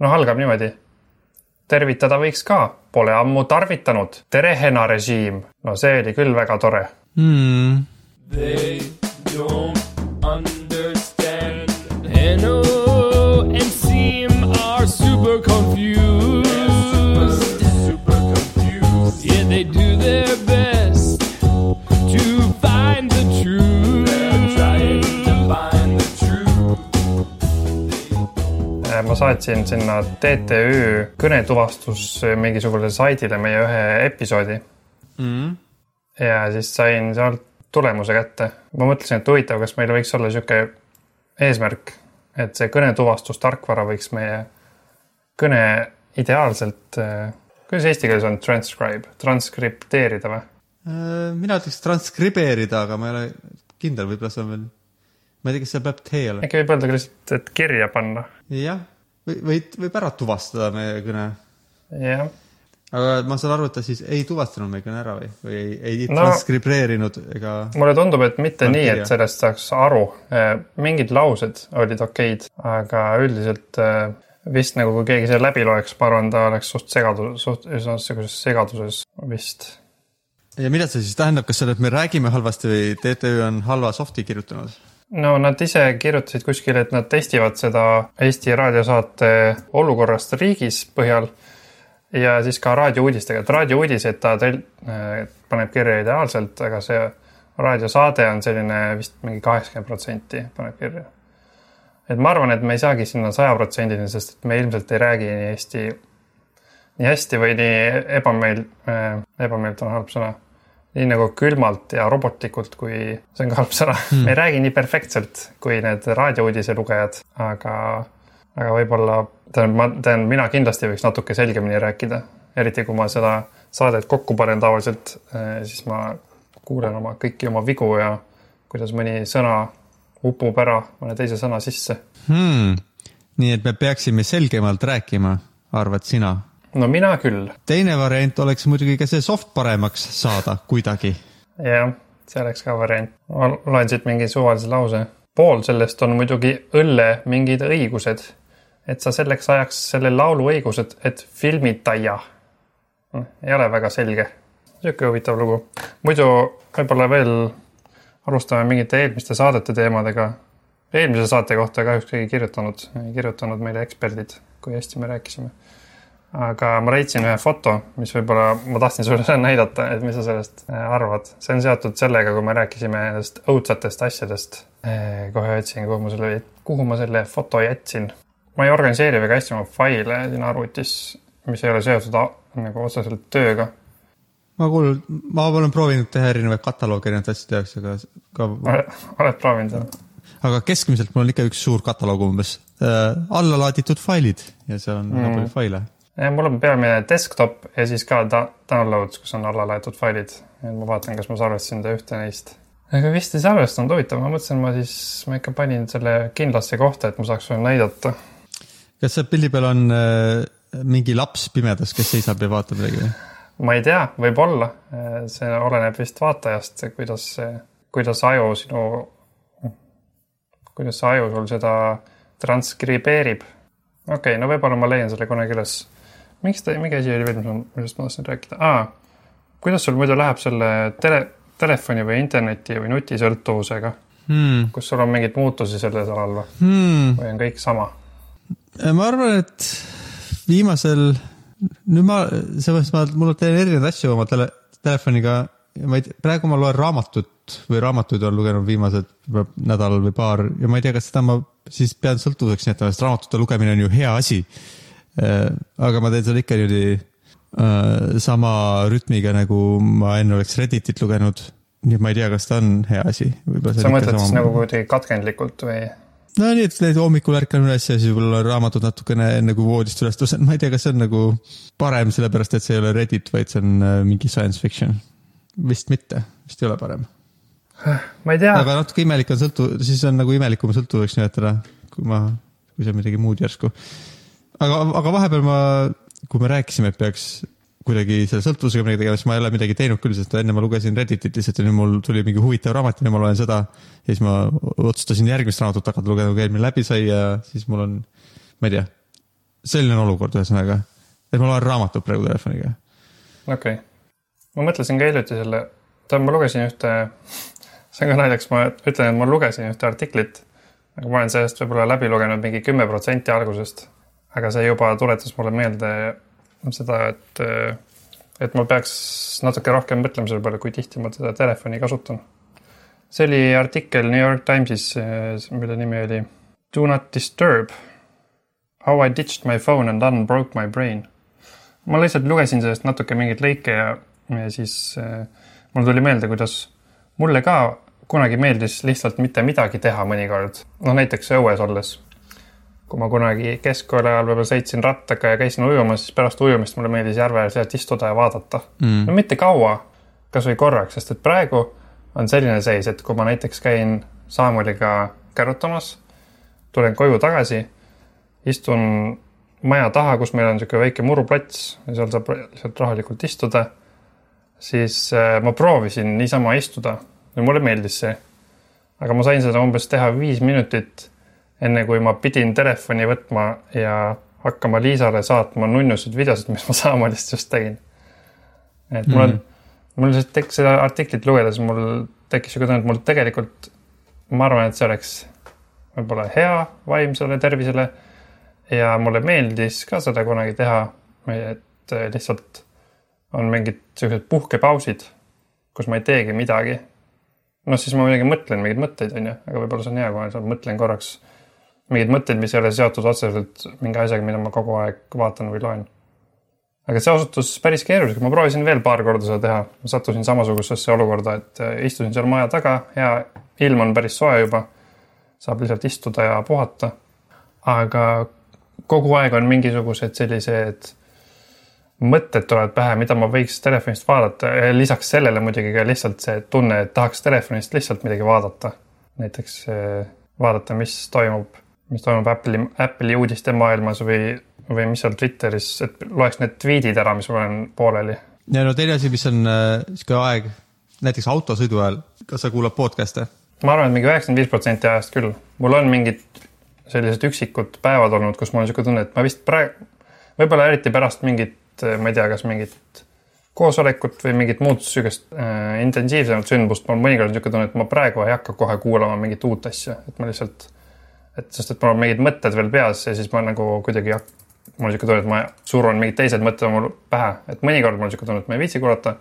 noh, algab niimoodi. tervitada võiks ka, pole ammu tarvitanud. tere, Hena režiim. no see oli küll väga tore. hmm.. They don't understand. Hanno and Seam are super confused. super confused. Yeah, they do their best to find the truth. Ma saatsin sinna TTÜ kõnetuvastus mingisugusele saidile meie ühe episoodi Mm. ja siis sain sealt tulemuse kätte. ma mõtlesin, et huvitav, kas meil võiks olla sihuke eesmärk, et see kõnetuvastustarkvara võiks meie kõne ideaalselt, kuidas eesti keeles on transcribe, transkripteerida või? Äh, mina ütleks transkribeerida, aga ma ei ole kindel, võib-olla see on veel, ma ei tea, kas seal peab T olema. äkki võib öelda ka lihtsalt, et kirja panna. jah, või, või võib ära tuvastada meie kõne. jah, aga ma saan aru, et ta siis ei tuvastanud meie kõne ära või, või ei, ei No- transkribeerinud ega. mulle tundub, et mitte nii, et sellest saaks aru. mingid laused olid okeid, aga üldiselt äh, vist nagu kui keegi selle läbi loeks, ma arvan, ta oleks suht segadus, suht üsna sihukeses segaduses vist. ja mida see siis tähendab, kas see et me räägime halvasti või TTÜ on halva soft'i kirjutanud? No nad ise kirjutasid kuskile, et nad testivad seda Eesti raadiosaate olukorrast riigis põhjal ja siis ka raadiouudistega, et raadiouudised ta tel-, paneb kirja ideaalselt, aga see raadiosaade on selline vist mingi kaheksakümmend protsenti paneb kirja. et ma arvan, et me ei saagi sinna sajaprotsendini, sest et me ilmselt ei räägi nii hästi, nii hästi või nii ebameel-, ebameelt on halb sõna nii nagu külmalt ja robotlikult, kui see on ka halb sõna mm., me ei räägi nii perfektselt kui need raadiouudise lugejad, aga, aga võib-olla, tähendab, ma, tähendab, mina kindlasti võiks natuke selgemini rääkida, eriti kui ma seda saadet kokku panen tavaliselt, siis ma kuulen oma kõiki oma vigu ja kuidas mõni sõna upub ära mõne teise sõna sisse. Hmm. nii et me peaksime selgemalt rääkima, arvad sina? No mina küll, teine variant oleks muidugi ka see soft paremaks saada kuidagi. jah, see oleks ka variant. ma loen siit mingi suvalise lause. pool sellest on muidugi õlle mingid õigused, et sa selleks ajaks selle laulu õigused, et filmitaja. ei ole väga selge. sihuke huvitav lugu. muidu võib-olla veel alustame mingite eelmiste saadete teemadega. eelmise saate kohta kahjuks keegi kirjutanud, kirjutanud meile eksperdid, kui hästi me rääkisime aga ma leidsin ühe foto, mis võib-olla ma tahtsin sulle näidata, et mis sa sellest äh, arvad. see on seotud sellega, kui me rääkisime nendest õudsatest asjadest. kohe otsin, kuhu ma selle, kuhu ma selle foto jätsin. ma ei organiseeri väga hästi oma faile siin arvutis, mis ei ole seotud nagu otseselt tööga. ma kuulen, ma olen proovinud teha erinevaid katalooge erinevate asjade jaoks, aga ka, oled proovinud seda? aga keskmiselt mul on ikka üks suur kataloog umbes äh,. alla laaditud failid ja seal on väga Mm. palju faile. Mul on peamine desktop ja siis ka downloads, kus on alla laetud failid. ma vaatan, kas ma salvestasin ta ühte neist. aga vist ei salvestanud, huvitav, ma mõtlesin, ma siis, ma ikka panin selle kindlasse kohta, et ma saaks sulle näidata. kas seal pildi peal on äh, mingi laps pimedas, kes seisab ja vaatab midagi või? ma ei tea, võib-olla, see oleneb vist vaatajast, kuidas, kuidas aju sinu, kuidas see aju sul seda transkribeerib. okei okay,, no võib-olla ma leian selle kunagi üles. Miks ta, mingi asi oli veel, mis ma, millest ma tahtsin rääkida ah,. kuidas sul muidu läheb selle tele, telefoni või interneti või nutisõltuvusega, Hmm. kus sul on mingeid muutusi sellel alal või, Hmm. või on kõik sama? ma arvan, et viimasel, nüüd ma, selles mõttes ma, mul teen erinevaid asju oma tele, telefoniga ma ei tea, praegu ma loen raamatut või raamatuid olen lugenud viimased nädal või paar ja ma ei tea, kas seda ma siis pean sõltuvuseks jätma, sest raamatute lugemine on ju hea asi. Aga ma teen seda ikka niimoodi äh, sama rütmiga, nagu ma enne oleks Redditit lugenud. nii et ma ei tea, kas ta on hea asi. sa mõtled siis nagu kuidagi katkendlikult või? no nii, et need hommikul ärkan üles ja siis võib-olla raamatud natukene enne kui voodist üles tõusen, ma ei tea, kas see on nagu parem, sellepärast et see ei ole Reddit, vaid see on äh, mingi science fiction. vist mitte, vist ei ole parem. ma ei tea, aga natuke imelik on sõltu-, siis on nagu imelikum sõltuvuseks nimetada, kui ma, kui see on midagi muud järsku. aga, aga vahepeal ma, kui me rääkisime, et peaks kuidagi selle sõltuvusega midagi tegema, siis ma ei ole midagi teinud küll, sest enne ma lugesin Redditit lihtsalt ja nüüd mul tuli mingi huvitav raamat ja nüüd ma loen seda. ja siis ma otsustasin järgmist raamatut hakata lugema, kui eelmine läbi sai ja siis mul on, ma ei tea, selline olukord ühesõnaga, et ma loen raamatut praegu telefoniga. okei okay.. ma mõtlesin ka hiljuti selle, tähendab, ma lugesin ühte, see on ka naljakas, ma ütlen, et ma lugesin ühte artiklit, aga ma olen sellest võib-olla läbi lugenud mingi kümme protsenti algusest. Aga see juba tuletas mulle meelde seda, et, et ma peaks natuke rohkem mõtlema selle peale, kui tihti ma teda telefoni kasutan. see oli artikkel New York Timesis, mille nimi oli Do not disturb How I ditched my phone and unbroke my brain ma lihtsalt lugesin sellest natuke mingeid lõike ja, ja siis äh, mul tuli meelde, kuidas mulle ka kunagi meeldis lihtsalt mitte midagi teha mõnikord. noh, näiteks õues olles. Kui ma kunagi keskkooli ajal võib-olla sõitsin rattaga ja käisin ujumas, siis pärast ujumist mulle meeldis järve ääres lihtsalt istuda ja vaadata mm.. no mitte kaua, kasvõi korraks, sest et praegu on selline seis, et kui ma näiteks käin Saamuliga kärutamas, tulen koju tagasi, istun maja taha, kus meil on niisugune väike muruplats ja seal saab lihtsalt rahulikult istuda, siis äh, ma proovisin niisama istuda ja mulle meeldis see. aga ma sain seda umbes teha viis minutit, enne kui ma pidin telefoni võtma ja hakkama Liisale saatma nunnusid videosid, mis ma Saamalist just tegin. et mul on mm, -hmm. mul lihtsalt tekkis seda artiklit lugedes, mul tekkis siuke tunne, et mul tegelikult, ma arvan, et see oleks võib-olla hea vaimsele tervisele ja mulle meeldis ka seda kunagi teha, et lihtsalt on mingid siuksed puhkepausid, kus ma ei teegi midagi. noh, siis ma muidugi mõtlen mingeid mõtteid, onju, aga võib-olla see on hea, kui ma mõtlen korraks mingeid mõtteid, mis ei ole seotud otseselt mingi asjaga, mida ma kogu aeg vaatan või loen. aga see osutus päris keeruliseks, ma proovisin veel paar korda seda teha, sattusin samasugusesse olukorda, et äh, istusin seal maja taga, hea ilm on päris soe juba, saab lihtsalt istuda ja puhata. aga kogu aeg on mingisugused sellised mõtted tulevad pähe, mida ma võiks telefonist vaadata lisaks sellele muidugi ka lihtsalt see tunne, et tahaks telefonist lihtsalt midagi vaadata. näiteks eh, vaadata, mis toimub, mis toimub Apple'i, Apple'i uudiste maailmas või, või mis seal Twitteris, et loeks need tweetid ära, mis mul on pooleli. ja no teine asi, mis on äh, sihuke aeg, näiteks autosõidu ajal, kas sa kuulad podcast'e? ma arvan, et mingi üheksakümmend viis protsenti ajast küll. mul on mingid sellised üksikud päevad olnud, kus mul on niisugune tunne, et ma vist praegu, võib-olla eriti pärast mingit, ma ei tea, kas mingit koosolekut või mingit muud niisugust äh, intensiivsemat sündmust, mul mõnikord on niisugune tunne, et ma praegu ei hakka kohe kuulama mingit uut asja, et ma lihtsalt, et sest, et mul on mingid mõtted veel peas ja siis ma nagu kuidagi jak- mul on niisugune tunne, et ma surun mingid teised mõtted mul pähe, et mõnikord mul on niisugune tunne, et ma ei viitsi kuulata.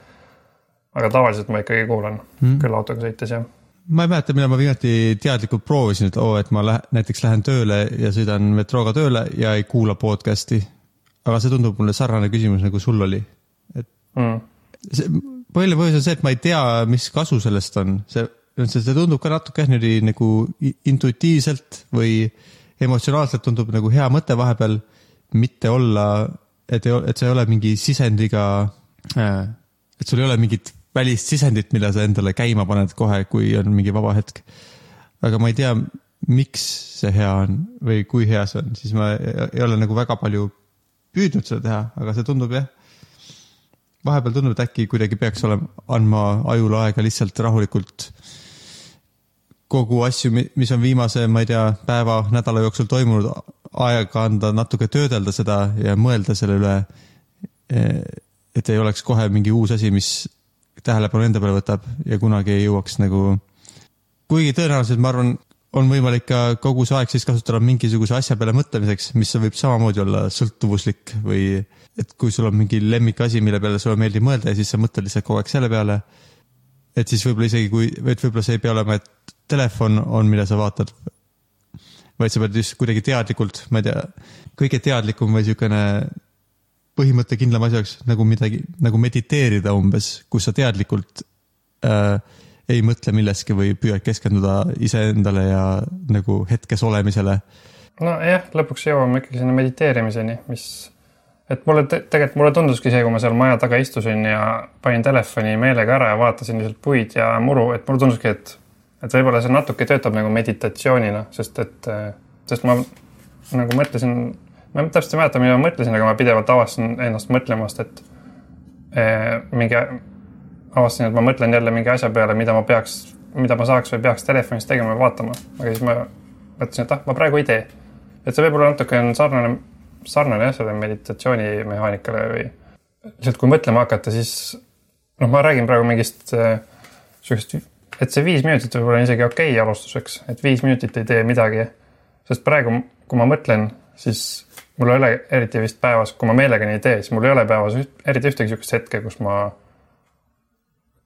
aga tavaliselt ma ikkagi kuulan mm. küll autoga sõites jah ma ei mäleta, millal ma viimati teadlikult proovisin, et oo, et ma lähe, näiteks lähen tööle ja sõidan metrooga tööle ja ei kuula podcast'i. aga see tundub mulle sarnane küsimus, nagu sul oli. et mm.. see põhiline põhjus on see, et ma ei tea, mis kasu sellest on, see, see, tundub ka natuke jah niimoodi nagu intuitiivselt või emotsionaalselt tundub nagu hea mõte vahepeal mitte olla, et, et see ei ole mingi sisendiga, et sul ei ole mingit välist sisendit, mille sa endale käima paned kohe, kui on mingi vaba hetk. aga ma ei tea, miks see hea on või kui hea see on, siis ma ei, ei ole nagu väga palju püüdnud seda teha, aga see tundub jah vahepeal tundub, et äkki kuidagi peaks olema, andma ajule aega lihtsalt rahulikult kogu asju, mis on viimase, ma ei tea, päeva, nädala jooksul toimunud, aega anda natuke töödelda seda ja mõelda selle üle. et ei oleks kohe mingi uus asi, mis tähelepanu enda peale võtab ja kunagi ei jõuaks nagu. kuigi tõenäoliselt ma arvan, on võimalik ka kogu see aeg siis kasutada mingisuguse asja peale mõtlemiseks, mis võib samamoodi olla sõltuvuslik või et kui sul on mingi lemmikasi, mille peale sulle meeldib mõelda ja siis sa mõtled lihtsalt kogu aeg selle peale. et siis võib-olla isegi kui, et võib-olla see ei pea olema, et telefon on, mida sa vaatad. vaid sa pead just kuidagi teadlikult, ma ei tea, kõige teadlikum või niisugune põhimõttekindlam asi oleks nagu midagi nagu mediteerida umbes, kus sa teadlikult äh, ei mõtle milleski või püüad keskenduda iseendale ja nagu hetkes olemisele nojah, lõpuks jõuame ikkagi sinna mediteerimiseni, mis, et mulle te, tegelikult mulle tunduski see, kui ma seal maja taga istusin ja panin telefoni meelega ära ja vaatasin lihtsalt puid ja muru, et mulle tunduski, et, et võib-olla see natuke töötab nagu meditatsioonina, sest et, sest ma nagu mõtlesin, ma täpselt ei mäleta, mida ma mõtlesin, aga ma pidevalt avastasin ennast mõtlemast, et eh, mingi, avastasin, et ma mõtlen jälle mingi asja peale, mida ma peaks, mida ma saaks või peaks telefonis tegema või vaatama, aga siis ma mõtlesin, et ah, ma praegu ei tee. Et see võib-olla natuke on sarnane sarnane jah, selle meditatsioonimehaanikale või lihtsalt kui mõtlema hakata, siis noh, ma räägin praegu mingist äh, sihukest, et see viis minutit võib-olla on isegi okei okay alustuseks, et viis minutit ei tee midagi. sest praegu, kui ma mõtlen, siis mul ei ole eriti vist päevas, kui ma meelega nii ei tee, siis mul ei ole päevas üht, eriti ühtegi sihukest hetke, kus ma,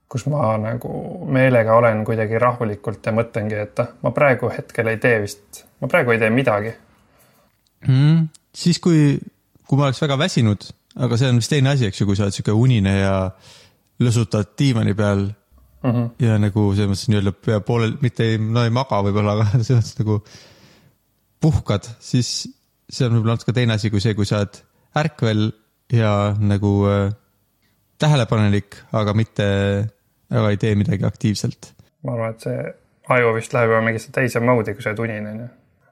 kus ma nagu meelega olen kuidagi rahulikult ja mõtlengi, et ah, ma praegu hetkel ei tee vist, ma praegu ei tee midagi mm,. siis, kui, kui ma oleks väga väsinud, aga see on vist teine asi, eks ju, kui sa oled sihuke unine ja lõsutad diivani peal mm. -hmm. ja nagu selles mõttes nii-öelda pea poolel, mitte ei, no ei maga võib-olla, aga selles mõttes nagu puhkad, siis see on võib-olla natuke teine asi kui see, kui sa oled ärkvel ja nagu äh, tähelepanelik, aga mitte, aga ei tee midagi aktiivselt. ma arvan, et see aju vist läheb juba mingisse teise mode'i, kui sa oled unine, onju.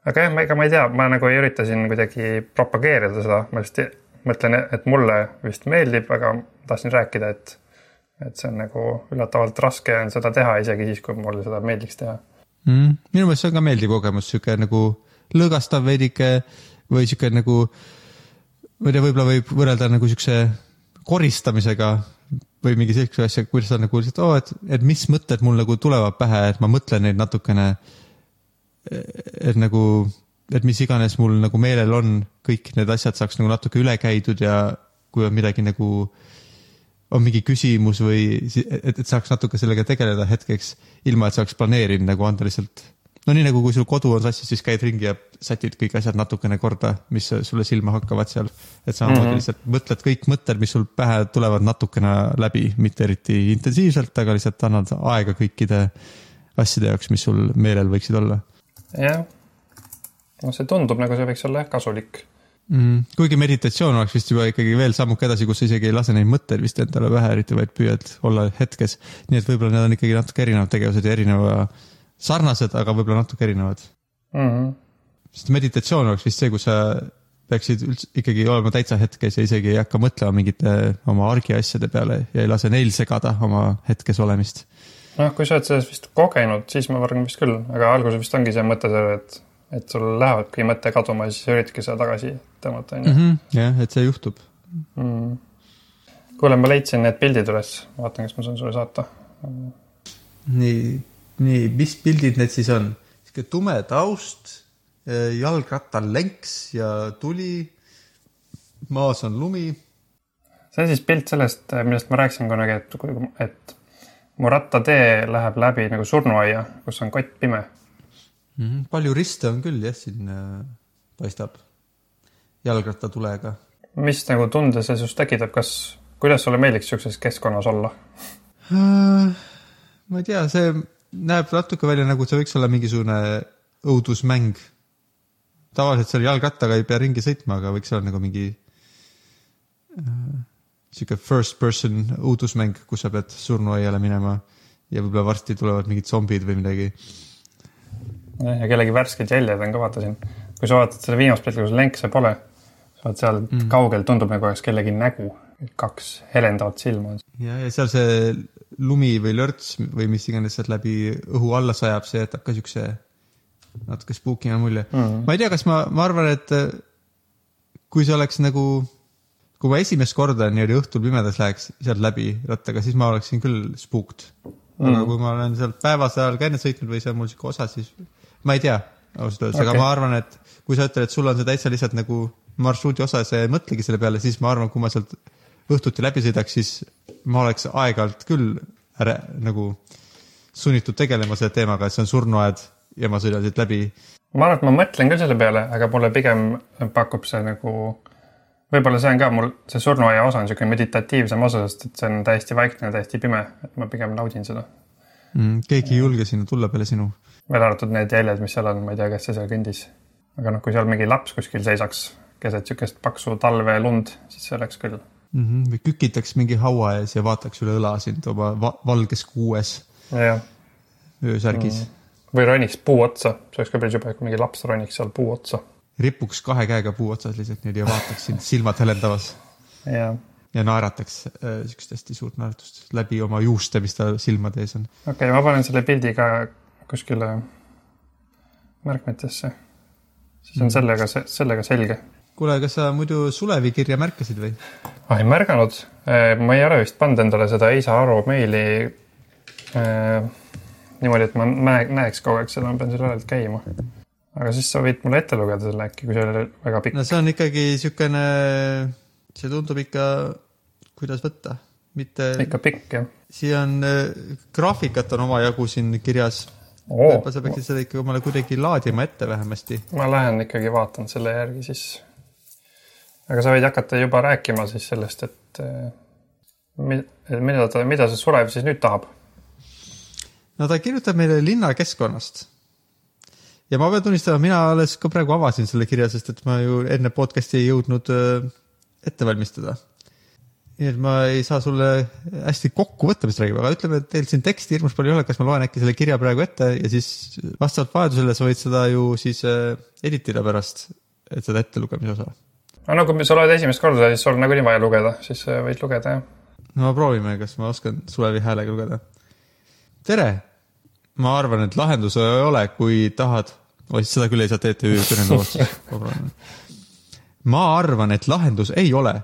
aga jah, ega ma ei tea, ma nagu ei ürita siin kuidagi propageerida seda, ma lihtsalt mõtlen, et mulle vist meeldib, aga tahtsin rääkida, et et see on nagu üllatavalt raske on seda teha, isegi siis, kui mulle seda meeldiks teha. mm.. minu meelest see on ka meeldiv kogemus, sihuke nagu lõõgastav veidike või sihuke nagu, ma ei tea, võib-olla võib võrrelda nagu siukse koristamisega või mingi siukse asja, kuidas sa nagu lihtsalt, oo, et, et mis mõtted mul nagu tulevad pähe, et ma mõtlen neid natukene. et nagu, et mis iganes mul nagu meelel on, kõik need asjad saaks nagu natuke üle käidud ja kui on midagi nagu on mingi küsimus või et, et saaks natuke sellega tegeleda hetkeks, ilma et sa oleks planeerinud nagu anda lihtsalt. no nii nagu kui sul kodu on sassis, siis käid ringi ja sätid kõik asjad natukene korda, mis sulle silma hakkavad seal. et samamoodi mm. -hmm. lihtsalt mõtled kõik mõtted, mis sul pähe tulevad natukene läbi, mitte eriti intensiivselt, aga lihtsalt annad aega kõikide asjade jaoks, mis sul meelel võiksid olla jah. no see tundub nagu see võiks olla jah kasulik. mm.. kuigi meditatsioon oleks vist juba ikkagi veel sammuke edasi, kus sa isegi ei lase neid mõtteid vist endale pähe eriti, vaid püüad olla hetkes. nii et võib-olla need on ikkagi natuke erinevad tegevused ja erineva, sarnased, aga võib-olla natuke erinevad. Mm -hmm. sest meditatsioon oleks vist see, kus sa peaksid üldse ikkagi olema täitsa hetkes ja isegi ei hakka mõtlema mingite oma argiasjade peale ja ei lase neil segada oma hetkes olemist noh, kui sa oled selles vist kogenud, siis ma arvan vist küll, aga alguses vist ongi see mõte seal, et, et sul lähebki mõte kaduma ja siis üritadki seda tagasi tõmmata, onju. mm. -hmm. jah, et see juhtub. Mm. kuule, ma leidsin need pildid üles, vaatan, kas ma saan sulle saata. nii, nii, mis pildid need siis on? sihuke tume taust, jalgrattal lenks ja tuli. maas on lumi. see on siis pilt sellest, millest ma rääkisin kunagi, et, et mu rattatee läheb läbi nagu surnuaia, kus on kott pime. Mm -hmm. palju riste on küll jah, siin äh, paistab jalgrattatulega. mis nagu tunde see sinust tekitab, kas, kuidas sulle meeldiks siukses keskkonnas olla? Äh, ma ei tea, see näeb natuke välja nagu see võiks olla mingisugune õudusmäng. tavaliselt seal jalgrattaga ei pea ringi sõitma, aga võiks olla nagu mingi äh, sihuke first person õudusmäng, kus sa pead surnuaiale minema ja võib-olla varsti tulevad mingid zombid või midagi. Ja kellegi värsked jäljed on ka, vaatasin. kui sa vaatad selle viimast pilti, kus lenkse pole, sa oled seal mm. kaugel, tundub nagu oleks kellegi nägu. kaks helendavat silma on. ja, ja seal see lumi või lörts või mis iganes sealt läbi õhu alla sajab, see jätab ka siukse natuke spookina mulje mm. Ma ei tea, kas ma, ma arvan, et äh, kui see oleks nagu, kui ma esimest korda niimoodi õhtul pimedas läheks sealt läbi rattaga, siis ma oleksin küll spooked. aga Mhm. kui ma olen seal päevase ajal enne sõitnud või see on mul sihuke osa, siis ma ei tea ausalt öeldes okay., aga ma arvan, et kui sa ütled, et sul on see täitsa lihtsalt nagu marsruudi osa sa ei mõtlegi selle peale, siis ma arvan, kui ma sealt õhtuti läbi sõidaks, siis ma oleks aeg-ajalt küll ära, nagu sunnitud tegelema selle teemaga, et see on surnuaed ja ma sõidan siit läbi. ma arvan, et ma mõtlen küll selle peale, aga mulle pigem pakub see nagu, võib-olla see on ka mul, see surnuaia osa on niisugune meditatiivsem osa, sest et see on täiesti vaikne, täiesti pime, et ma pigem naudin seda. Mm, keegi ei julge sinna tulla peale sinu. Välja arvatud need jäljed, mis seal on, ma ei tea, kes see seal kõndis. aga noh, kui seal mingi laps kuskil seisaks keset niisugust paksu talve lund, siis see oleks küll. mm. -hmm. või kükitaks mingi haua ees ja vaataks üle õla sind oma va valges kuues jah, öösärgis mm.. või roniks puu otsa, see oleks ka päris jube, kui mingi laps roniks seal puu otsa. ripuks kahe käega puu otsas lihtsalt niimoodi ja vaataks sind silmad helendavas jah, ja naerataks äh, siukest hästi suurt naeratust läbi oma juuste, mis tal silmade ees on. okei okay,, ma panen selle pildi ka kuskile märkmetesse. siis on sellega, sellega selge. kuule, kas sa muidu Sulevi kirja märkasid või? ah,. ei märganud, ma ei ole vist pannud endale seda Eisa Aro meili äh, niimoodi, et ma näe, näeks kogu aeg seda, ma pean selle järelt käima. aga siis sa võid mulle ette lugeda selle äkki, kui see oli väga pikk. no see on ikkagi siukene, see tundub ikka, kuidas võtta, mitte, ikka pikk jah. siia on äh, graafikat on omajagu siin kirjas. Oo võib-olla sa peaksid seda ikka omale kuidagi laadima ette vähemasti. ma lähen ikkagi vaatan selle järgi siis. aga sa võid hakata juba rääkima siis sellest, et äh, mi- mida ta, mida see Sulev siis nüüd tahab. no ta kirjutab meile linnakeskkonnast. ja ma pean tunnistama, mina alles ka praegu avasin selle kirja, sest et ma ju enne podcast'i ei jõudnud äh, ette valmistada. Nii et ma ei saa sulle hästi kokku võtta, mis räägib, aga ütleme, et teil siin teksti hirmus palju ei ole, kas ma loen äkki selle kirja praegu ette ja siis vastavalt vajadusele sa võid seda ju siis äh, editida pärast, et seda ettelugemise osa. aga no kui sa loed esimest korda, siis sul nagunii vaja lugeda, siis äh, võid lugeda jah. no proovime, kas ma oskan Sulevi häälega lugeda. tere, ma arvan, et lahendus ei ole, kui tahad, oi seda küll ei saa TTÜ kõneloost. ma arvan, et lahendus ei ole,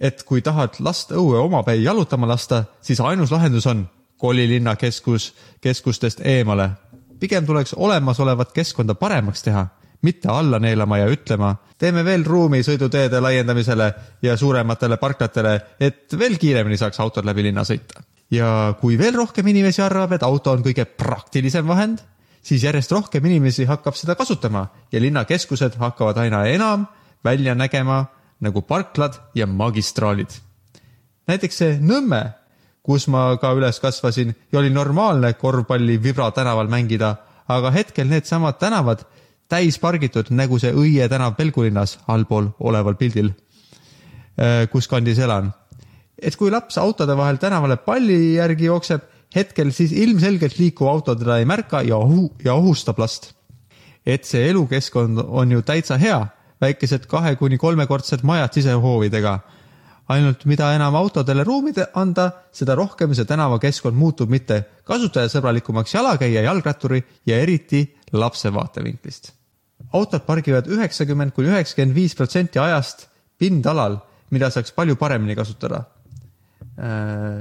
et kui tahad last õue omapäi jalutama lasta, siis ainus lahendus on koli linnakeskus, keskustest eemale. pigem tuleks olemasolevat keskkonda paremaks teha, mitte alla neelama ja ütlema, teeme veel ruumi sõiduteede laiendamisele ja suurematele parklatele, et veel kiiremini saaks autod läbi linna sõita. ja kui veel rohkem inimesi arvab, et auto on kõige praktilisem vahend, siis järjest rohkem inimesi hakkab seda kasutama ja linnakeskused hakkavad aina enam välja nägema nagu parklad ja magistraalid. näiteks see Nõmme, kus ma ka üles kasvasin ja oli normaalne korvpalli Vibra tänaval mängida, aga hetkel needsamad tänavad täis pargitud, nagu see Õie tänav Pelgulinnas allpool oleval pildil, kus kandis elan. et kui laps autode vahel tänavale palli järgi jookseb, hetkel siis ilmselgelt liikuv auto teda ei märka ja ohu- ja ohustab last. et see elukeskkond on ju täitsa hea, väikesed kahe kuni kolmekordsed majad sisehoovidega. ainult mida enam autodele ruumi anda, seda rohkem see tänavakeskkond muutub mitte kasutajasõbralikumaks jalakäija, jalgratturi ja eriti lapse vaatevinklist. autod pargivad üheksakümmend kuni üheksakümmend viis protsenti ajast pindalal, mida saaks palju paremini kasutada.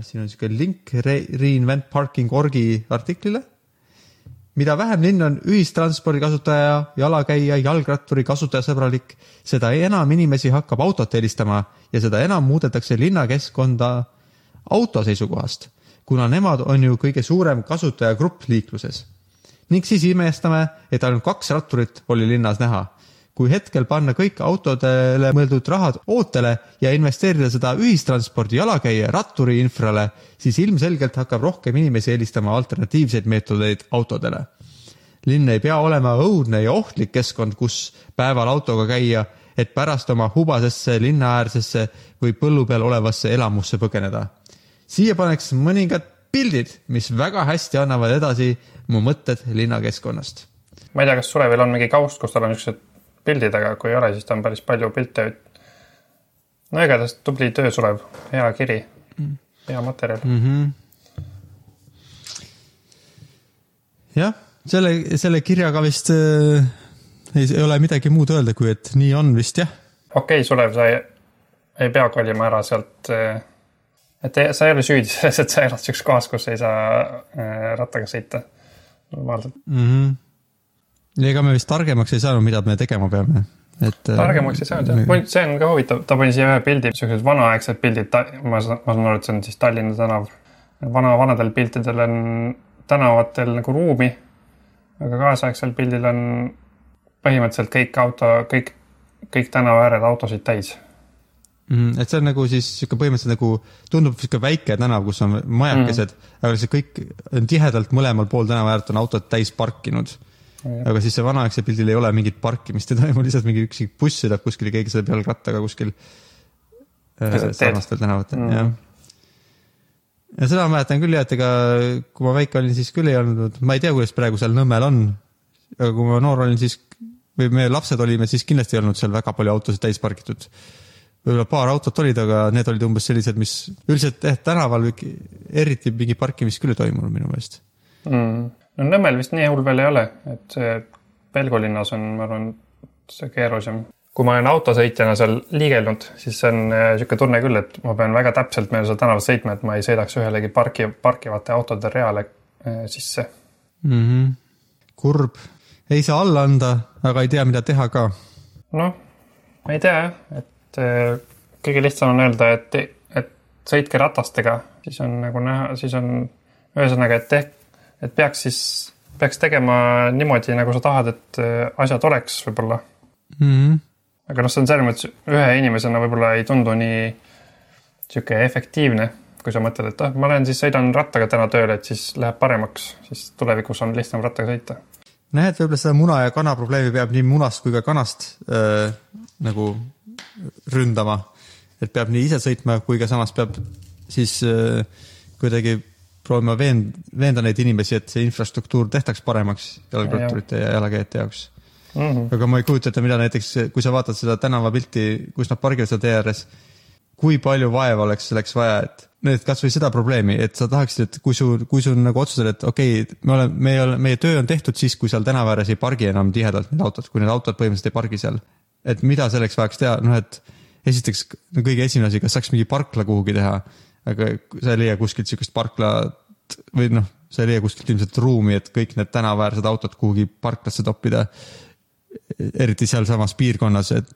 siin on siuke link Re- Reinvent Parking orgi artiklile mida vähem linn on ühistranspordi kasutaja, jalakäija, jalgratturi kasutajasõbralik, seda enam inimesi hakkab autot eelistama ja seda enam muudetakse linnakeskkonda auto seisukohast, kuna nemad on ju kõige suurem kasutajagrupp liikluses. ning siis imestame, et ainult kaks ratturit oli linnas näha. Kui hetkel panna kõik autodele mõeldud rahad ootele ja investeerida seda ühistranspordi, jalakäija, ratturi infrale, siis ilmselgelt hakkab rohkem inimesi eelistama alternatiivseid meetodeid autodele. linn ei pea olema õudne ja ohtlik keskkond, kus päeval autoga käia, et pärast oma hubasesse linnaäärsesse või põllu peal olevasse elamusse põgeneda. siia paneks mõningad pildid, mis väga hästi annavad edasi mu mõtted linnakeskkonnast. ma ei tea, kas Surevil on mingi kaust, kus tal on niisugused pildid, aga kui ei ole, siis ta on päris palju pilte. no igatahes tubli töö, Sulev, hea kiri, hea materjal mm.. jah, selle, selle kirjaga vist äh, ei, ei ole midagi muud öelda, kui et nii on vist jah. okei okay,, Sulev, sa ei, ei pea kolima ära sealt. et ei- sa ei ole süüdi selles, et sa elad siukses kohas, kus ei saa äh, rattaga sõita normaalselt. mm. -hmm. Ega me vist targemaks ei saanud, mida me tegema peame, et. äh, targemaks ei saanud jah, see on ka huvitav, ta pani siia ühe pildi, siuksed vanaaegsed pildid, ma saan, ma saan aru, et see on siis Tallinna tänav. vana, vanadel piltidel on tänavatel nagu ruumi, aga kaasaegsel pildil on põhimõtteliselt kõik auto, kõik, kõik tänava ääred autosid täis. Mhm, et see on nagu siis sihuke põhimõtteliselt nagu tundub sihuke väike tänav, kus on majakesed mm., aga see kõik on tihedalt mõlemal pool tänava äärt on autod täis parkinud. Aga siis see vanaaegsel pildil ei ole mingit parkimist, ei toimu lihtsalt mingi üksik buss sõidab kuskil ja keegi sõidab jalgrattaga kuskil äh, sarnastel tänavatel Mm. jah. ja seda ma mäletan küll jah, et ega kui ma väike olin, siis küll ei olnud, ma ei tea, kuidas praegu seal Nõmmel on. aga kui ma noor olin, siis või me lapsed olime, siis kindlasti ei olnud seal väga palju autosid täis pargitud. võib-olla paar autot olid, aga need olid umbes sellised, mis üldiselt jah, tänaval eriti mingi parkimist küll ei toimunud minu meelest. mm.. No Nõmmel vist nii hull veel ei ole, et see Pelgu linnas on, ma arvan, see keerulisem. kui ma olen autosõitjana seal liigelnud, siis see on niisugune tunne küll, et ma pean väga täpselt mööda seda tänavat sõitma, et ma ei sõidaks ühelegi parki, parkivate autode reale äh, sisse mm. -hmm. kurb, ei saa alla anda, aga ei tea, mida teha ka. noh, ma ei tea jah, et äh, kõige lihtsam on öelda, et, et sõitke ratastega, siis on nagu näha, siis on ühesõnaga, et tehk, et peaks siis, peaks tegema niimoodi, nagu sa tahad, et äh, asjad oleks võib-olla. Mm -hmm. aga noh, see on selles mõttes ühe inimesena võib-olla ei tundu nii sihuke efektiivne, kui sa mõtled, et ah, ma lähen siis sõidan rattaga täna tööle, et siis läheb paremaks, siis tulevikus on lihtsam rattaga sõita. näed, võib-olla seda muna ja kana probleemi peab nii munast kui ka kanast äh, nagu ründama. et peab nii ise sõitma, kui ka samas peab siis äh, kuidagi proovima veend-, veenda neid inimesi, et see infrastruktuur tehtaks paremaks jalgratturite ja jalakäijate jaoks. Mm -hmm. aga ma ei kujuta ette, mida näiteks, kui sa vaatad seda tänavapilti, kus nad pargivad seal tee ääres, kui palju vaeva oleks selleks vaja, et need kasvõi seda probleemi, et sa tahaksid, et kui su, kui sul nagu otsused, et okei okay,, me oleme, me ei ole, meie töö on tehtud siis, kui seal tänava ääres ei pargi enam tihedalt need autod, kui need autod põhimõtteliselt ei pargi seal. et mida selleks vajaks teha, noh et esiteks no kõige esimene asi, kas saaks mingi parkla kuhugi teha, aga sa ei leia kuskilt sihukest parklat või noh, sa ei leia kuskilt ilmselt ruumi, et kõik need tänavaäärsed autod kuhugi parklasse toppida. Eriti sealsamas piirkonnas, et,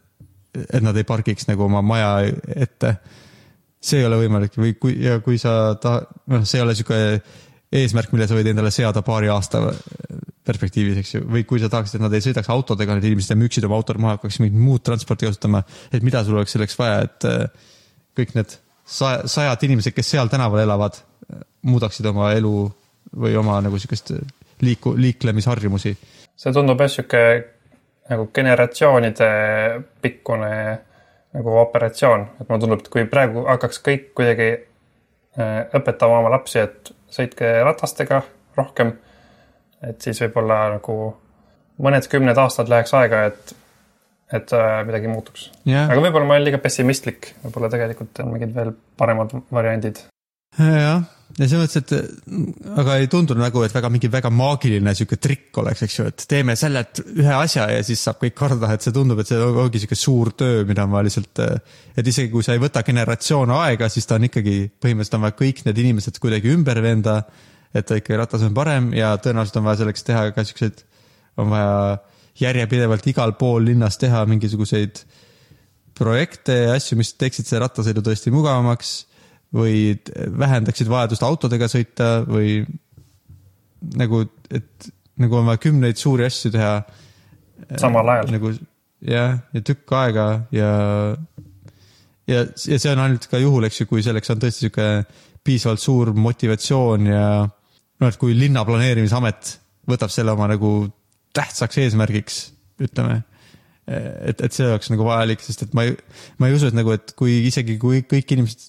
et nad ei pargiks nagu oma maja ette. see ei ole võimalik. Või kui, ja kui sa ta-, noh, see ei ole sihuke eesmärk, mille sa võid endale seada paari aasta perspektiivis, eks ju, või kui sa tahaksid, et nad ei sõidaks autodega, need inimesed ja müüksid oma autod maha, hakkaks mingit muud transporti kasutama, et mida sul oleks selleks vaja, et kõik need sa-, sajad inimesed, kes seal tänaval elavad, muudaksid oma elu või oma nagu sihukest liiku, liiklemisharjumusi? See tundub jah sihuke nagu generatsioonide pikkune nagu operatsioon, et mulle tundub, et kui praegu hakkaks kõik kuidagi äh, õpetama oma lapsi, et sõitke ratastega rohkem, et siis võib-olla nagu mõned kümned aastad läheks aega, et, et äh, midagi muutuks. jah, aga võib-olla ma olen liiga pessimistlik, võib-olla tegelikult on mingid veel paremad variandid. jah, ja selles mõttes, et aga ei tundu nagu, et väga mingi väga maagiline sihuke trikk oleks, eks ju, et teeme selle ühe asja ja siis saab kõik korda, et see tundub, et see ongi sihuke suur töö, mida on vaja lihtsalt, et isegi kui sa ei võta generatsioone aega, siis ta on ikkagi, põhimõtteliselt on vaja kõik need inimesed kuidagi ümber veenda, et ikkagi ratas on parem ja tõenäoliselt on vaja selleks teha ka siukseid, on vaja järjepidevalt igal pool linnas teha mingisuguseid projekte ja asju, mis teeksid selle rattasõidu tõesti mugavamaks või vähendaksid vajadust autodega sõita või nagu, et nagu on vaja kümneid suuri asju teha. Samal ajal. nagu jah, ja tükk aega ja, ja, ja see on ainult ka juhul, eks ju, kui selleks on tõesti sihuke piisavalt suur motivatsioon ja noh, et kui linna planeerimisamet võtab selle oma nagu tähtsaks eesmärgiks, ütleme et, et see oleks nagu vajalik, sest et ma ei, ma ei usu, et nagu, et kui isegi, kui kõik inimesed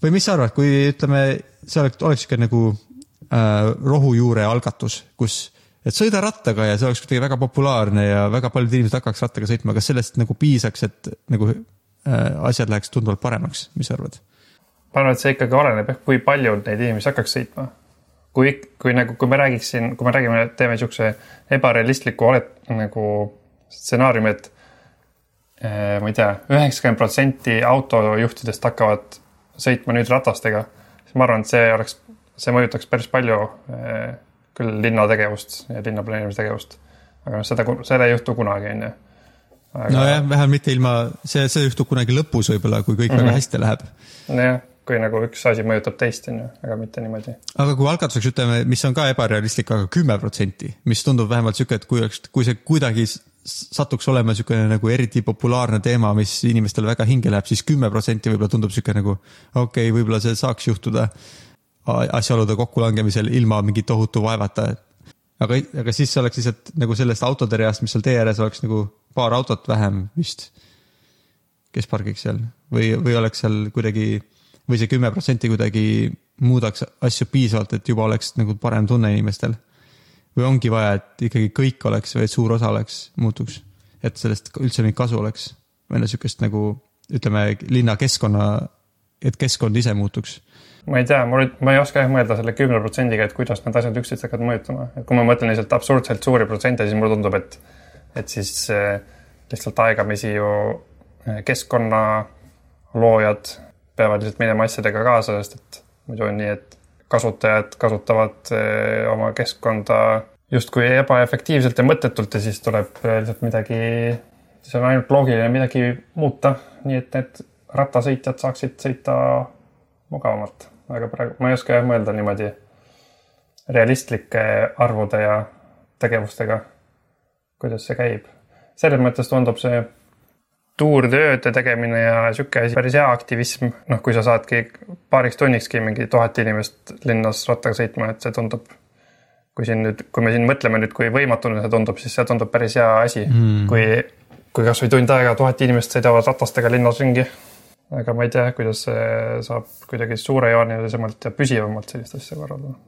või mis sa arvad, kui ütleme, see oleks, oleks sihuke nagu äh, rohujuure algatus, kus, et sõida rattaga ja see oleks kuidagi väga populaarne ja väga paljud inimesed hakkaks rattaga sõitma, kas sellest nagu piisaks, et nagu äh, asjad läheks tunduvalt paremaks, mis sa arvad? ma arvan, et see ikkagi oleneb jah, kui palju neid inimesi hakkaks sõitma. kui, kui nagu, kui me räägiksin, kui me räägime, teeme niisuguse ebarealistliku olet-, nagu stsenaariumi, et eh, ma ei tea, üheksakümmend protsenti autojuhtidest hakkavad sõitma nüüd ratastega, siis ma arvan, et see oleks, see mõjutaks päris palju eh, küll linna tegevust ja linna planeerimistegevust. aga noh, seda, seda ei juhtu kunagi, on ju. nojah, vähemalt mitte ilma, see, see juhtub kunagi lõpus võib-olla, kui kõik mm -hmm. väga hästi läheb nojah, kui nagu üks asi mõjutab teist, on ju, aga mitte niimoodi aga kui algatuseks ütleme, mis on ka ebarealistlik, aga kümme protsenti, mis tundub vähemalt sihuke, et kui oleks, kui see kuidagi satuks olema niisugune nagu eriti populaarne teema, mis inimestele väga hinge läheb siis, siis kümme protsenti võib-olla tundub niisugune nagu okei okay,, võib-olla see saaks juhtuda asjaolude kokkulangemisel ilma mingi tohutu vaevata. aga, aga siis oleks lihtsalt nagu sellest autode reast, mis seal tee ääres oleks nagu paar autot vähem vist, kes pargiks seal või, või oleks seal kuidagi või see kümme protsenti kuidagi muudaks asju piisavalt, et juba oleks nagu parem tunne inimestel? Või ongi vaja, et ikkagi kõik oleks või et suur osa oleks, muutuks, et sellest üldse mingit kasu oleks? Või no sihukest nagu ütleme, linnakeskkonna, et keskkond ise muutuks. ma ei tea, mul, ma ei oska jah mõelda selle kümne protsendiga, et kuidas need asjad üksteist hakkavad mõjutama, et kui ma mõtlen lihtsalt absurdselt suuri protsente, siis mulle tundub, et, et siis eh, lihtsalt aegamisi ju eh, keskkonna loojad peavad lihtsalt minema asjadega kaasa, sest et muidu on nii, et kasutajad kasutavad eh, oma keskkonda justkui ebaefektiivselt ja mõttetult ja siis tuleb lihtsalt midagi, siis on ainult loogiline midagi muuta, nii et need rattasõitjad saaksid sõita mugavamalt. aga praegu ma ei oska jah mõelda niimoodi realistlike arvude ja tegevustega, kuidas see käib. selles mõttes tundub see tuurtööde tegemine ja sihuke asi päris hea aktivism, noh, kui sa saadki paariks tunnikski mingi tuhat inimest linnas rattaga sõitma, et see tundub kui siin nüüd, kui me siin mõtleme nüüd, kui võimatuna see tundub, siis see tundub päris hea asi mm., kui, kui kasvõi tund aega tuhat inimest sõidavad ratastega linnas ringi. aga ma ei tea, kuidas see saab kuidagi suurejoonelisemalt ja püsivamalt sellist asja korraldada.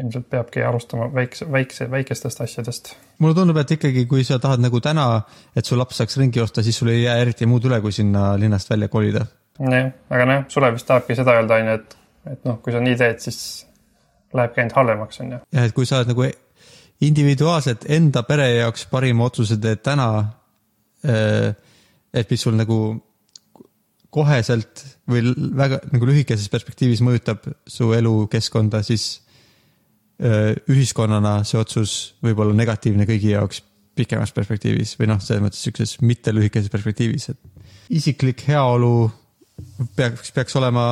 Ilmselt peabki alustama väikse, väikse, väikestest asjadest. mulle tundub, et ikkagi, kui sa tahad nagu täna, et su laps saaks ringi osta, siis sul ei jää eriti muud üle, kui sinna linnast välja kolida. jah, aga noh, Sulev vist tahabki seda öelda, on ju, et, et noh, kui sa nii teed, siis lähebki ainult halvemaks, on ju. jah, et kui sa oled nagu individuaalselt enda pere jaoks parima otsuse teed täna, et mis sul nagu koheselt või väga nagu lühikeses perspektiivis mõjutab su elukeskkonda, siis ühiskonnana see otsus võib olla negatiivne kõigi jaoks pikemas perspektiivis või noh, selles mõttes sihukeses mitte lühikeses perspektiivis, et isiklik heaolu peaks, peaks olema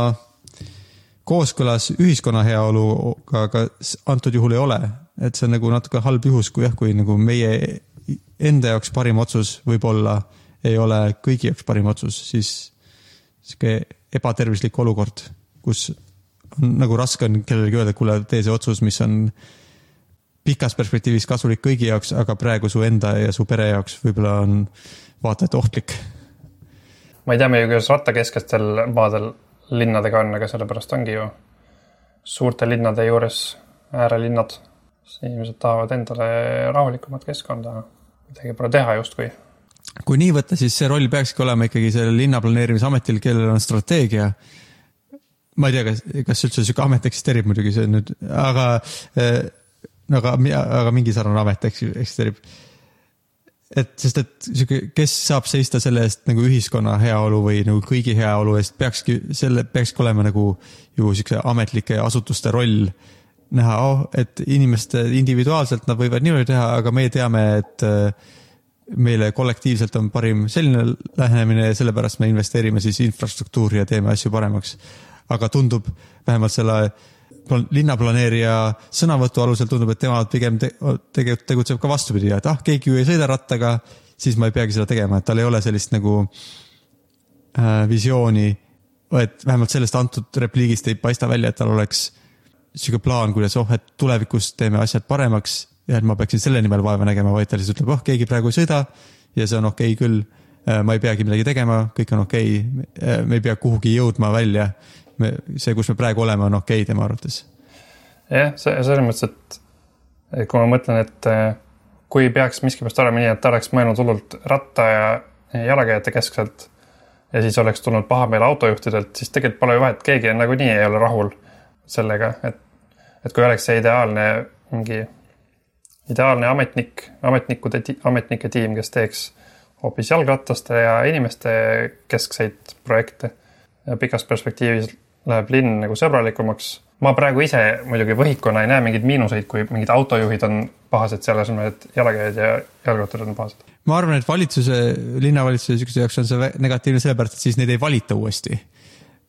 kooskõlas ühiskonna heaoluga, aga antud juhul ei ole. et see on nagu natuke halb juhus, kui jah, kui nagu meie enda jaoks parim otsus võib-olla ei ole kõigi jaoks parim otsus, siis sihuke ebatervislik olukord, kus on nagu raske on kellelegi öelda, et kuule, tee see otsus, mis on pikas perspektiivis kasulik kõigi jaoks, aga praegu su enda ja su pere jaoks võib-olla on vaata et ohtlik. ma ei tea muidugi, kuidas rattakeskestel maadel linnadega on, aga sellepärast ongi ju suurte linnade juures äärelinnad. inimesed tahavad endale rahulikumat keskkonda, midagi pole teha justkui. kui nii võtta, siis see roll peakski olema ikkagi sellel linnaplaneerimisametil, kellel on strateegia. Ma ei tea, kas, kas üldse sihuke amet eksisteerib muidugi, see on nüüd, aga, eh, aga, aga mingi sarnane amet eksisteerib et sest, et sihuke, kes saab seista selle eest nagu ühiskonna heaolu või nagu kõigi heaolu eest, peakski selle, peakski olema nagu ju siukse ametlike asutuste roll. näha oh,, et inimeste individuaalselt nad võivad niimoodi teha, aga meie teame, et äh, meile kollektiivselt on parim selline lähenemine ja sellepärast me investeerime siis infrastruktuuri ja teeme asju paremaks. Aga tundub vähemalt selle linnaplaneerija sõnavõtu alusel tundub, et tema pigem te, tegelikult tegutseb ka vastupidi, et ah, keegi ju ei sõida rattaga, siis ma ei peagi seda tegema, et tal ei ole sellist nagu äh, visiooni. et vähemalt sellest antud repliigist ei paista välja, et tal oleks sihuke plaan, kuidas oh, et tulevikus teeme asjad paremaks ja et ma peaksin selle nimel vaeva nägema, vaid ta lihtsalt ütleb, oh, keegi praegu ei sõida ja see on okei okay küll. Äh, ma ei peagi midagi tegema, kõik on okei okay., äh, me ei pea kuhugi jõudma välja me, see, kus me praegu oleme, on okei okay tema arvates. jah, see selles mõttes, et, kui ma mõtlen, et eh, kui peaks miskipärast olema nii, et oleks mõelnud hullult ratta ja jalakäijate keskselt ja siis oleks tulnud pahameel autojuhtidelt, siis tegelikult pole ju vahet, keegi nagunii ei ole rahul sellega, et, et kui oleks see ideaalne mingi ideaalne ametnik, ametnikude, ametnike tiim, kes teeks hoopis jalgrataste ja inimeste keskseid projekte ja pikas perspektiivis läheb linn nagu sõbralikumaks. ma praegu ise muidugi võhikuna ei näe mingeid miinuseid, kui mingid autojuhid on pahased selle asemel, et jalakäijad ja jalgratturid on pahased. ma arvan, et valitsuse, linnavalitsuse niisuguse jaoks on see negatiivne sellepärast, et siis neid ei valita uuesti.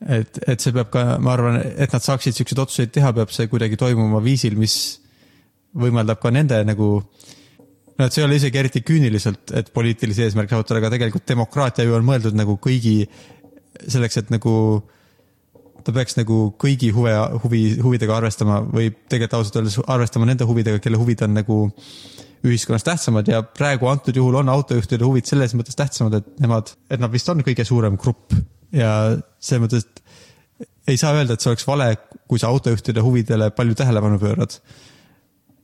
et, et see peab ka, ma arvan, et nad saaksid niisuguseid otsuseid teha, peab see kuidagi toimuma viisil, mis võimaldab ka nende nagu no et see ei ole isegi eriti küüniliselt, et poliitilisi eesmärke saavutada, aga tegelikult demokraatia ju on mõeldud nagu kõigi selleks, et nagu ta peaks nagu kõigi huve, huvi, huvidega arvestama või tegelikult ausalt öeldes arvestama nende huvidega, kelle huvid on nagu ühiskonnas tähtsamad ja praegu antud juhul on autojuhtide huvid selles mõttes tähtsamad, et nemad, et nad vist on kõige suurem grupp ja selles mõttes, et ei saa öelda, et see oleks vale, kui sa autojuhtide huvidele palju tähelepanu pöörad.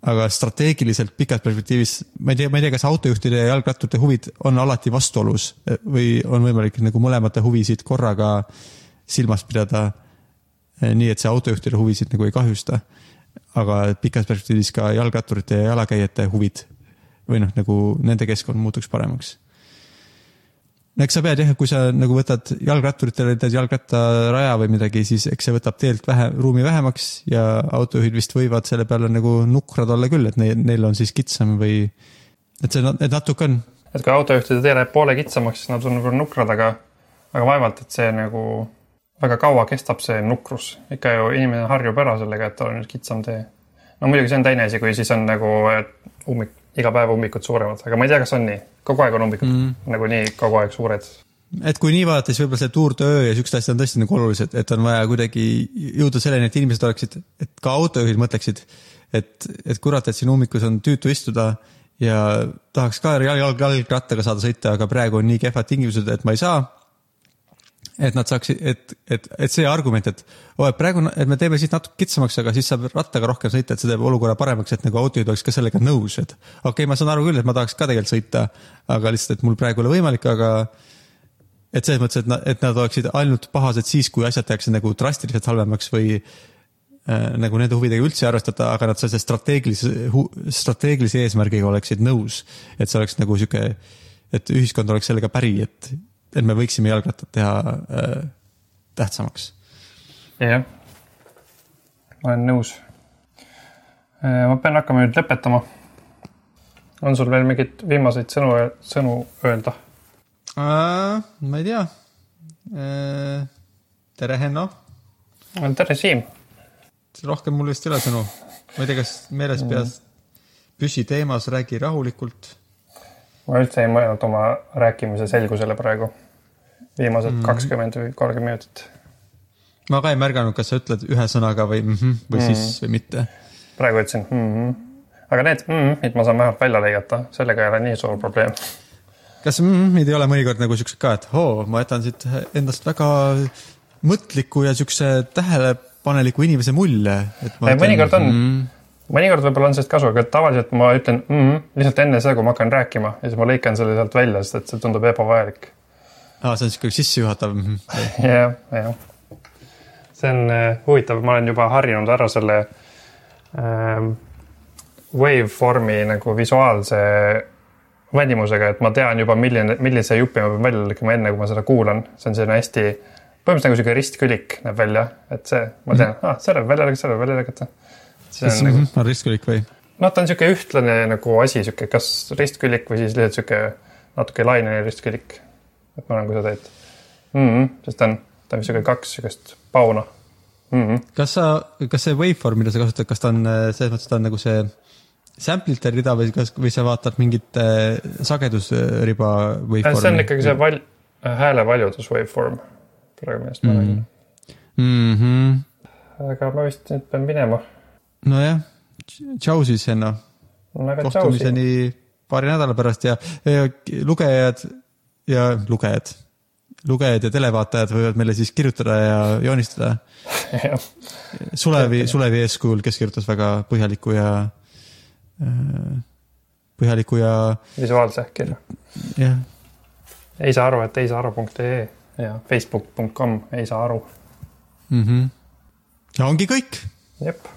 aga strateegiliselt pikas perspektiivis, ma ei tea, ma ei tea, kas autojuhtide ja jalgratturite huvid on alati vastuolus või on võimalik nagu mõlemate huvisid korraga silmas pidada nii et see autojuhtide huvisid nagu ei kahjusta. aga pikas perspektiivis ka jalgratturite ja jalakäijate huvid või noh, nagu nende keskkond muutuks paremaks. no eks sa pead jah, kui sa nagu võtad jalgratturitele teed jalgrattaraja või midagi, siis eks see võtab teelt vähe, ruumi vähemaks ja autojuhid vist võivad selle peale nagu nukrad olla küll, et neil, neil on siis kitsam või et see, et natuke on. et kui autojuhtide tee läheb poole kitsamaks, siis nad on nagu nukrad, aga, aga vaevalt, et see nagu väga kaua kestab see nukrus. ikka ju inimene harjub ära sellega, et tal on nüüd kitsam tee. no muidugi see on teine asi, kui siis on nagu ummik, iga päev ummikud suuremad, aga ma ei tea, kas on nii. kogu aeg on ummikud mm. nagunii kogu aeg suured. et kui nii vaadata, siis võib-olla see Tour de öö ja siuksed asjad on tõesti nagu olulised, et on vaja kuidagi jõuda selleni, et inimesed oleksid, et ka autojuhid mõtleksid, et, et kurat, et siin ummikus on tüütu istuda ja tahaks ka jalg, jalg, jalgrattaga saada sõita, aga praegu on nii kehvad tingimused, et ma ei saa. Et nad saaksid, et, et, et see argument, et oo, et praegu, et me teeme siit natuke kitsamaks, aga siis saab rattaga rohkem sõita, et see teeb olukorra paremaks, et nagu autojuhid oleks ka sellega nõus, et okei okay,, ma saan aru küll, et ma tahaks ka tegelikult sõita, aga lihtsalt, et mul praegu ei ole võimalik, aga et selles mõttes, et nad, et nad oleksid ainult pahased siis, kui asjad tehakse nagu drastiliselt halvemaks või äh, nagu nende huvidega üldse ei arvestata, aga nad sellise strateegilise, strateegilise eesmärgiga oleksid nõus. et see oleks nagu sihuke, et ühiskond oleks sellega päri, et, et me võiksime jalgrattad teha äh, tähtsamaks. jah, ma olen nõus. ma pean hakkama nüüd lõpetama. on sul veel mingeid viimaseid sõnu, sõnu öelda? ma ei tea. tere, Henno. tere, Siim. rohkem mul vist ei ole sõnu. ma ei tea, kas meeles peas, püsi teemas, räägi rahulikult ma üldse ei mõelnud oma rääkimise selgusele praegu. viimased kakskümmend või kolmkümmend minutit. ma ka ei märganud, kas sa ütled ühe sõnaga või mm -hmm, või mm. siis või mitte. praegu ütlesin mm. -hmm. aga need mm -hmm, ma saan vähemalt välja lõigata, sellega ei ole nii suur probleem. kas mm -hmm, ei ole mõnikord nagu siuksed ka, et oo, ma jätan siit endast väga mõtliku ja siukse tähelepaneliku inimese mulje, et mõnikord on. mm,. Mõnikord võib-olla on sellest kasu, aga tavaliselt ma ütlen mm -hmm, lihtsalt enne seda, kui ma hakkan rääkima ja siis ma lõikan selle sealt välja, sest et see tundub ebavajalik. aa, see on siuke sissejuhatav. -hmm. jah, jah. see on äh, huvitav, ma olen juba harjunud ära selle ähm, waveformi nagu visuaalse välimusega, et ma tean juba, milline, millise jupi ma pean välja lõikama, enne kui ma seda kuulan. see on selline hästi, põhimõtteliselt nagu sihuke ristkülik näeb välja, et see, ma tean mm, -hmm. ah, selle võib välja lõigata, selle võib välja lõigata. See kas on nagu, on ristkülik või? noh, ta on sihuke ühtlane nagu asi, sihuke kas ristkülik või siis lihtsalt sihuke natuke lainene ristkülik. et ma olen, kui sa teed mm. -hmm, sest ta on, ta on sihuke kaks sihukest pauna mm. -hmm. kas sa, kas see waveform, mida sa kasutad, kas ta on äh, selles mõttes, ta on nagu see sample'ite rida või kas, või sa vaatad mingit äh, sagedusriba waveformi? see on ikkagi see val-, hääle valjudus waveform, praegu millest ma räägin mm. -hmm. mm.. aga ma vist nüüd pean minema. nojah, tšau siis, tšausi. kohtumiseni paari nädala pärast ja, ja lugejad ja lugejad, lugejad ja televaatajad võivad meile siis kirjutada ja joonistada. Sulevi, Sulevi eeskujul, kes kirjutas väga põhjaliku ja, põhjaliku ja visuaalse kirja. jah, ei saa aru, et ei saa aru.ee ja facebook.com ei saa aru. mm. -hmm. ja ongi kõik jep